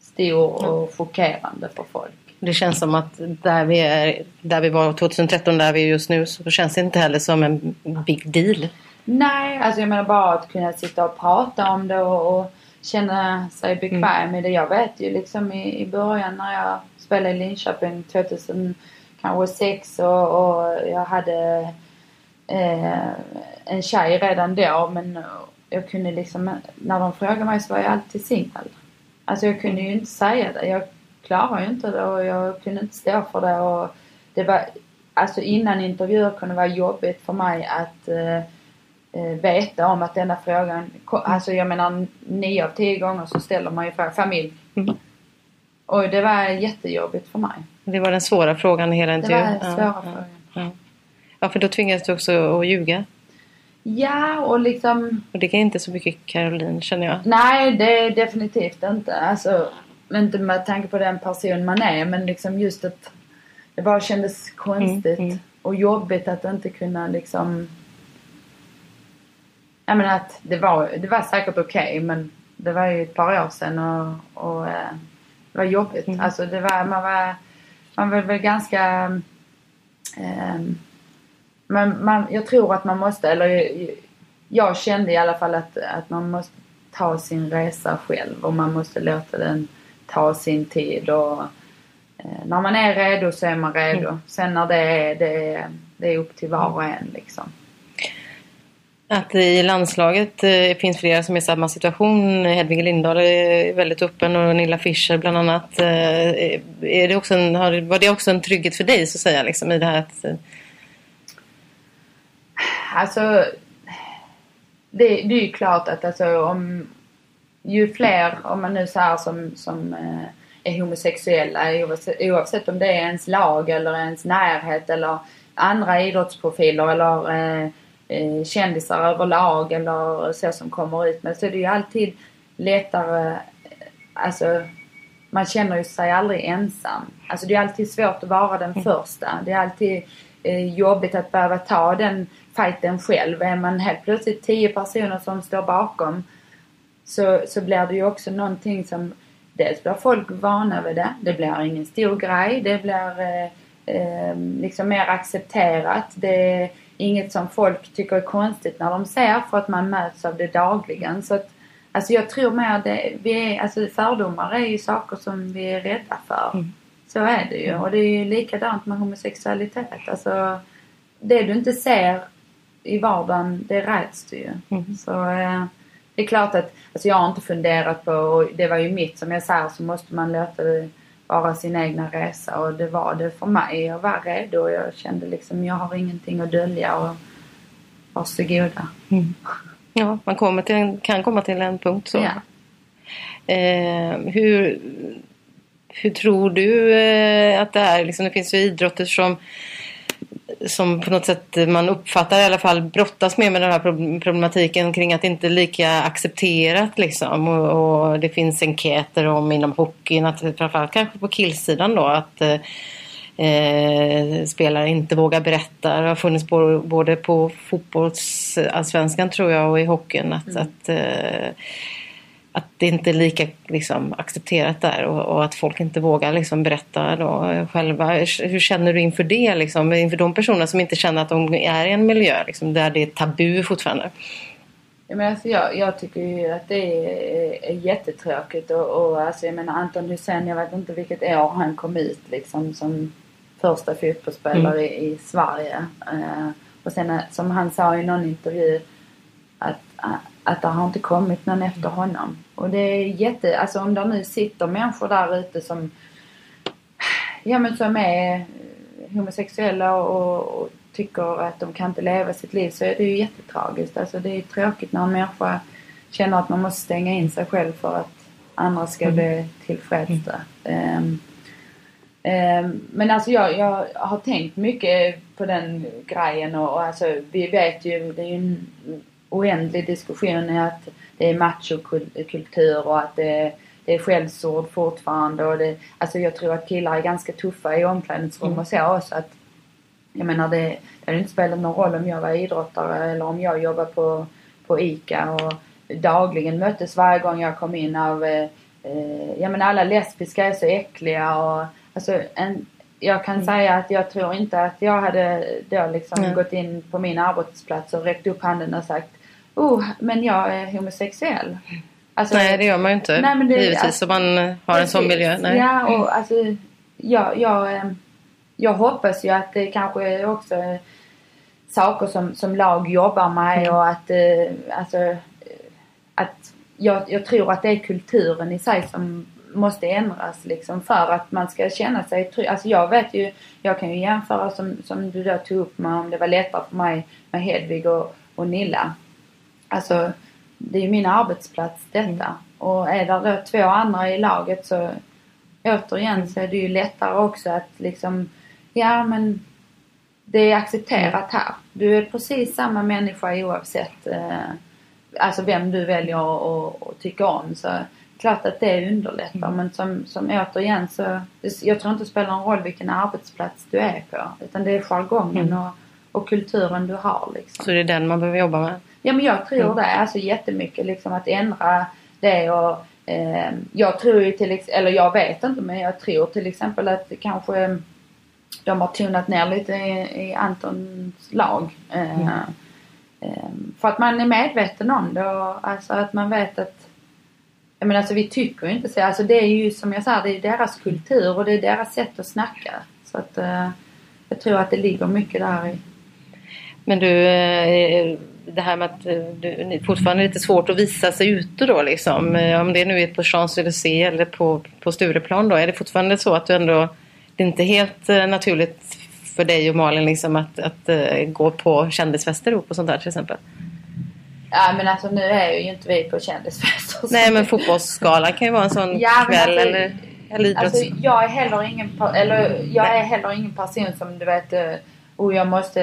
stor och chockerande för folk. Det känns som att där vi, är, där vi var 2013, där vi är just nu, så känns det inte heller som en big deal. Nej, alltså jag menar bara att kunna sitta och prata om det och, och känna sig bekväm mm. med det. Jag vet ju liksom i, i början när jag spelade i Linköping 2006 och, och jag hade eh, en tjej redan då men jag kunde liksom, när de frågade mig så var jag alltid singel. Alltså jag kunde ju inte säga det. Jag klarade ju inte det och jag kunde inte stå för det och det var, alltså innan intervjuer kunde det vara jobbigt för mig att eh, eh, veta om att denna frågan, alltså jag menar nio av tio gånger så ställer man ju frågan familj. Mm. Och det var jättejobbigt för mig. Det var den svåra frågan i hela Det intervjun. var den svåra ja, frågan. Ja. ja, för då tvingades du också att ljuga. Ja, och liksom... Och det kan inte så mycket Caroline känner jag. Nej, det är definitivt inte. Alltså, inte med tanke på den person man är, men liksom just att det bara kändes konstigt Mm, mm. och jobbigt att inte kunna liksom... Jag menar att det var, det var säkert okej, men det var ju ett par år sedan och, och eh, det var jobbigt. Mm. Alltså det var, man var, man var väl ganska... ehm, men man, jag tror att man måste, eller jag, jag kände i alla fall att, att man måste ta sin resa själv och man måste låta den ta sin tid. Och, eh, när man är redo så är man redo. Sen när det är, det är, det är upp till var och en liksom. Att i landslaget eh, finns flera som är i samma situation. Hedvig Lindahl är väldigt öppen och Nilla Fischer bland annat. Eh, Är det också en, har, var det också en trygghet för dig så att säga liksom, i det här att eh, Alltså, det, det är ju klart att alltså, om ju fler, om man nu säger som, som eh, är homosexuella oavsett, om det är ens lag eller ens närhet eller andra idrottsprofiler eller eh, eh, kändisar överlag eller så som kommer ut med så är det ju alltid lättare, alltså man känner ju sig aldrig ensam. Alltså det är alltid svårt att vara den första. Det är alltid eh, jobbigt att behöva ta den fighten själv. Är man helt plötsligt tio personer som står bakom så, så blir det ju också någonting som dels blir folk vana vid det. Det blir ingen stor grej. Det blir eh, eh, liksom mer accepterat. Det är inget som folk tycker är konstigt när de ser för att man möts av det dagligen. Så att, alltså jag tror mer det, vi är, alltså fördomar är ju saker som vi är rädda för. Så är det ju. Och det är ju likadant med homosexualitet. Alltså, det du inte ser i vardagen, det räds du ju. Så eh, det är klart att, alltså jag har inte funderat på, och det var ju mitt som jag säger, så måste man låta det vara sin egna resa och det var det för mig. Jag var redo och jag kände liksom, jag har ingenting att dölja och varsågoda. ja, man kommer till en, kan komma till en punkt så. Ja. Eh, hur, hur tror du eh, att det är? Liksom, det finns ju idrotter som, som på något sätt man uppfattar i alla fall brottas med med den här prob- problematiken kring att det inte är lika accepterat. Liksom. Och, och det finns enkäter om inom hockeyn, att, framförallt kanske på killsidan då, att eh, spelare inte vågar berätta. Det har funnits både, både på fotbollsallsvenskan tror jag och i hockeyn. Att, att, eh, att det inte är lika liksom, accepterat där och, och att folk inte vågar liksom, berätta då, själva. Hur känner du inför det? Liksom, inför de personer som inte känner att de är i en miljö liksom, där det är tabu fortfarande? Ja, men alltså jag, jag tycker ju att det är, är jättetråkigt och, och alltså jag menar Anton Hussein, jag vet inte vilket år han kom ut liksom som första fotbollsspelare i, i Sverige. Eh, och sen eh, som han sa i någon intervju att, att det har inte kommit någon efter honom. Och det är jätte, alltså om det nu sitter människor där ute som ja men som är homosexuella och, och tycker att de kan inte leva sitt liv så är det ju jättetragiskt. Alltså det är tråkigt när en människa känner att man måste stänga in sig själv för att andra ska bli tillfreds. Um, um, men alltså jag, jag har tänkt mycket på den grejen och, och alltså vi vet ju, det är ju en oändlig diskussion i att det är machokultur och att det, det är skällsord fortfarande och det, alltså jag tror att killar är ganska tuffa i omklädningsrum och så också att jag menar det, det hade inte spelat någon roll om jag var idrottare eller om jag jobbade på, på ICA och dagligen möttes varje gång jag kom in av eh, eh, jag menar alla lesbiska är så äckliga och alltså en, jag kan säga att jag tror inte att jag hade då liksom Mm. gått in på min arbetsplats och räckt upp handen och sagt Oh, men jag är homosexuell. Alltså, Nej, det gör man ju inte. Nej, men det- Givetvis alltså- om man har en sån Precis. miljö. Nej. Ja, och alltså jag, jag, eh, jag hoppas ju att det kanske också är saker som, som lag jobbar med Mm. och att eh, alltså eh, att jag, jag tror att det är kulturen i sig som måste ändras liksom för att man ska känna sig trygg. Alltså jag vet ju, jag kan ju jämföra som, som du då tog upp med om det var lättare för mig med Hedvig och, och Nilla. Alltså det är ju min arbetsplats detta. Och är det då två andra i laget så återigen så är det ju lättare också att liksom, ja men det är accepterat här. Du är precis samma människa oavsett eh, alltså vem du väljer att, att tycka om. Så klart att det underlättar Mm. men som, som återigen så, jag tror inte det spelar någon roll vilken arbetsplats du är på. Utan det är jargongen Mm. och, och kulturen du har liksom. Så det är den man behöver jobba med. Ja men jag tror Mm. det. Alltså jättemycket liksom att ändra det och eh, jag tror ju till exempel, eller jag vet inte men jag tror till exempel att kanske de har tonat ner lite i, i Antons lag. Eh, Mm. eh, för att man är medveten om det och alltså att man vet att jag menar alltså vi tycker ju inte så. Alltså det är ju som jag sa, det är deras kultur och det är deras sätt att snacka. Så att eh, jag tror att det ligger mycket där i. Men du, eh, det här med att eh, det är fortfarande lite svårt att visa sig ute då liksom. Eh, Om det nu är på Champs-Élysées eller på, på Stureplan då. Är det fortfarande så att du ändå... Det är inte helt eh, naturligt för dig och Malin liksom att, att gå på kändisfester ihop och sånt där till exempel? Ja men alltså nu är ju inte vi på kändisfester. Nej men fotbollsskalan kan ju vara en sån Ja, kväll alltså- eller, eller. Alltså jag är heller ingen, eller jag är heller ingen person som du vet, eh, oh jag måste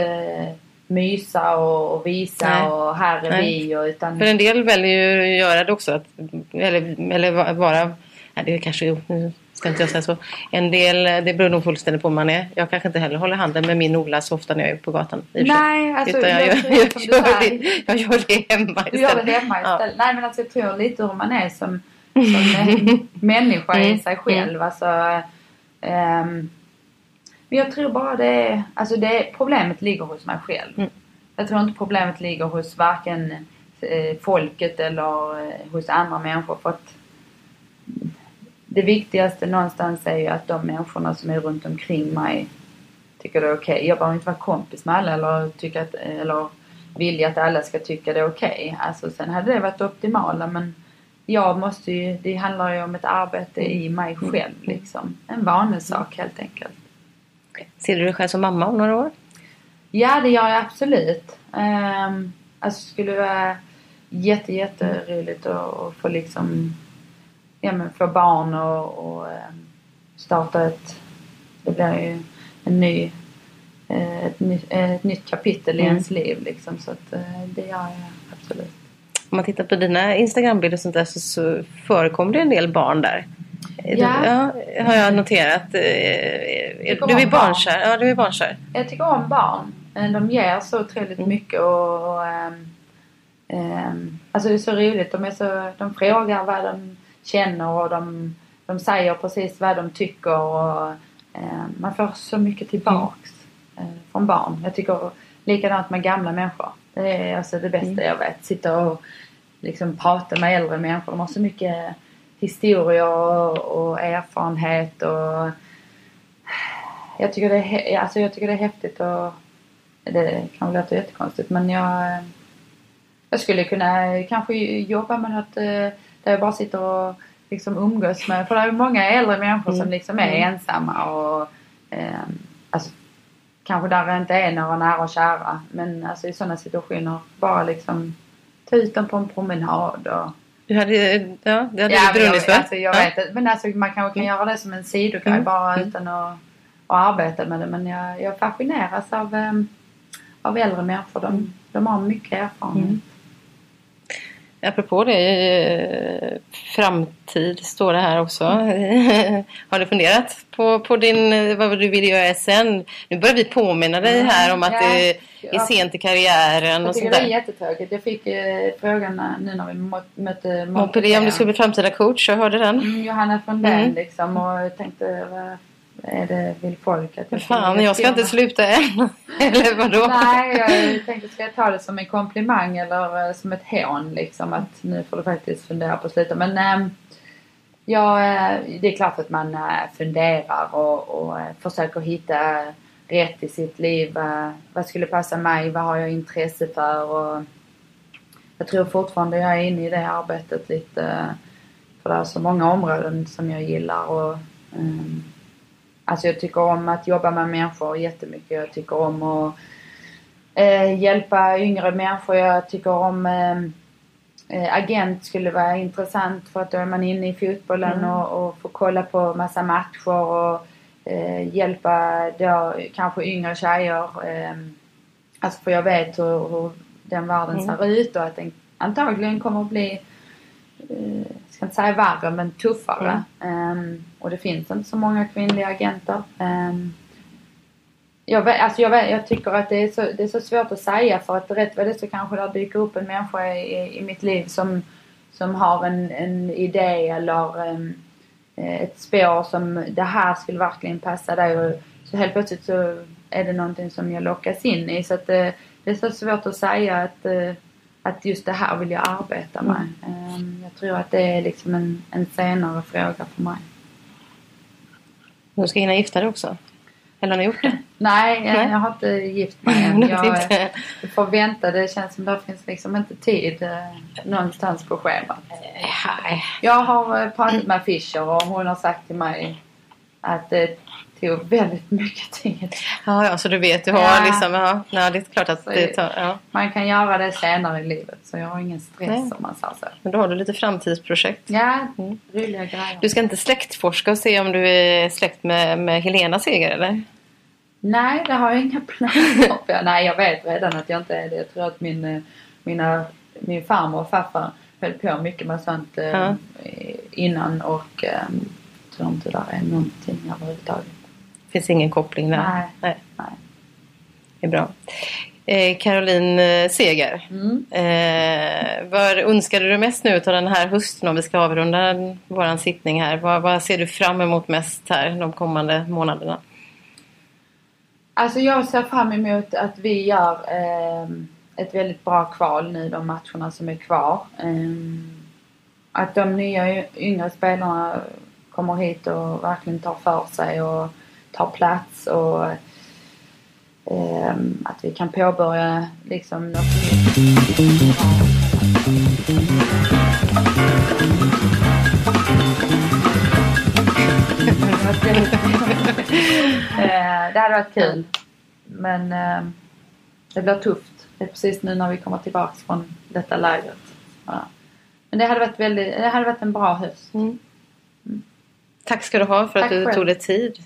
mysa och, visa Nej. och här är Nej. vi och utan... För en del väljer ju att göra det också. Att, eller, eller va- vara... Nej, det är kanske... Nu ska inte jag säga så. En del, det beror nog fullständigt på hur man är. Jag kanske inte heller håller handen med min Ola så ofta när jag är på gatan. Nej, alltså Utan jag, jag jag, du gör det, jag gör det hemma istället. Du gör det hemma Ja. istället. Nej men alltså jag tror lite hur man är som, som människa i Mm. sig själv. Alltså, ehm, men jag tror bara det är, alltså det, problemet ligger hos mig själv. Mm. Jag tror inte problemet ligger hos varken eh, folket eller eh, hos andra människor. För att det viktigaste någonstans är ju att de människorna som är runt omkring mig tycker det är okej. Jag behöver inte vara kompis med alla eller, tycka att, eller vilja att alla ska tycka det är okej. Alltså sen hade det varit optimala men jag måste ju, det handlar ju om ett arbete i mig själv liksom. En vanesak helt enkelt. Ser du dig själv som mamma om några år? Ja det gör jag absolut. Um, alltså skulle det vara jätte jätteroligt att, få liksom ja, men få barn och, och ehm, starta ett det blir ju en ny eh, ett, ny, ett nytt kapitel i Mm. ens liv liksom så att eh, det gör jag absolut. Om man tittar på dina Instagrambilder och sånt där så, så förekommer det en del barn där. Ja. ja. Har jag noterat. Eh, Du är barnkär. Ja, du är barnkär. Jag tycker om barn. Eh, De ger så otroligt mycket och, och ehm, alltså det är så roligt. De, är så, de frågar vad de känner och de, de säger precis vad de tycker och ehm, man får så mycket tillbaks eh, från barn. Jag tycker likadant med gamla människor. Det är alltså det bästa jag vet. Sitta och liksom prata med äldre människor. De har så mycket historier och, erfarenhet och jag tycker, det är, alltså jag tycker det är häftigt och det kan låta jättekonstigt men jag, jag skulle kunna kanske jobba med något eh, där jag bara sitter och liksom umgås med, för det är många äldre människor som Mm. liksom är Mm. ensamma och eh, alltså, kanske där det inte är några nära och kära men alltså i sådana situationer bara liksom ta ut dem på en promenad och Du hade, ja, det hade Ja, brunnit jag, för. alltså, jag ja. vet men alltså man kanske kan göra det som en sidogrej Mm. bara Mm. utan att, att arbeta med det. Men jag, jag fascineras av, um, av äldre människor. De, Mm. de har mycket erfarenhet. Mm. Apropå det, eh, framtid står det här också. Har du funderat på, på din, eh, vad du vill göra sen? Nu börjar vi påminna dig Mm, här om att ja. det är Ja. sent i karriären Jag och tycker sånt det är där. jättetråkigt. Jag fick eh, frågan nu när vi mötte Montpellier, om du skulle bli framtida coach, jag hörde den. Mm, Johanna Frundell Mm. liksom och tänkte vad är det vill folk? Att jag Fan, jag ska inte sluta än. Eller vadå? Nej, jag tänkte ska jag ta det som en komplimang eller eh, som ett hån liksom att nu får du faktiskt fundera på att sluta. Men ehm, ja, eh, det är klart att man eh, funderar och, och eh, försöker hitta rätt i sitt liv. Vad skulle passa mig? Vad har jag intresse för? Och jag tror fortfarande jag är inne i det arbetet lite. För det är så många områden som jag gillar och ehm, Alltså jag tycker om att jobba med människor jättemycket. Jag tycker om att eh, hjälpa yngre människor. Jag tycker om eh, eh, agent skulle vara intressant för att då är man inne i fotbollen Mm. och, och får kolla på massa matcher och eh, hjälpa då kanske yngre tjejer. Eh, alltså för jag vet hur, hur den världen Mm. ser ut och att den antagligen kommer att bli eh, ska inte säga värre men tuffare. Ehm, och det finns inte så många kvinnliga agenter. Ehm, jag, alltså jag, jag tycker att det är, så, det är så svårt att säga för att rätt vad det så kanske det dyker upp en människa i, i mitt liv som, som har en, en idé eller em, eh, ett spår som det här skulle verkligen passa dig. Och så helt plötsligt så är det någonting som jag lockas in i. Så att det, det är så svårt att säga att, eh, att just det här vill jag arbeta med. Em, Jag tror att det är liksom en, en senare fråga för mig. Du ska hinna gifta dig också? Eller har ni gjort det? Nej, jag, Nej. jag har inte gift mig än. Jag, eh, jag får vänta. Det känns som det finns liksom inte tid eh, någonstans på schemat. Nej. Jag har eh, pratat med Fischer och hon har sagt till mig att det tog väldigt mycket tid. Ja, ja, så du vet, du har Ja. liksom, ja, ja, det är klart att Så det är- tar, ja. Man kan göra det senare i livet så jag har ingen stress Nej. om man säger så. Men då har du lite framtidsprojekt. Ja, Mm. roliga grejer. Du ska inte släktforska och se om du är släkt med, med Helena Seger eller? Nej, det har jag inga planer på. Nej, jag vet redan att jag inte är det. Jag tror att min, eh, mina, min farmor och farfar höll på mycket med sånt eh, Ja. innan och eh, jag tror inte det är någonting överhuvudtaget. Finns ingen koppling där. Nej. Nej. Nej. Det är bra. Eh, Caroline eh, Seger. Mm. Eh, vad önskade du mest nu av den här hösten om vi ska avrunda vår sittning här? Vad, vad ser du fram emot mest här de kommande månaderna? Alltså jag ser fram emot att vi gör eh, ett väldigt bra kval nu de matcherna som är kvar. Eh, att de nya yngre spelarna kommer hit och verkligen tar för sig och tar plats och eh, att vi kan påbörja liksom något nytt. Eh, det hade varit kul. Men eh, det blir tufft. Det är precis nu när vi kommer tillbaks från detta lägret. Ja. Men det hade varit, väldigt, det hade varit en bra höst. Tack ska du ha för att Tack du själv. tog dig tid.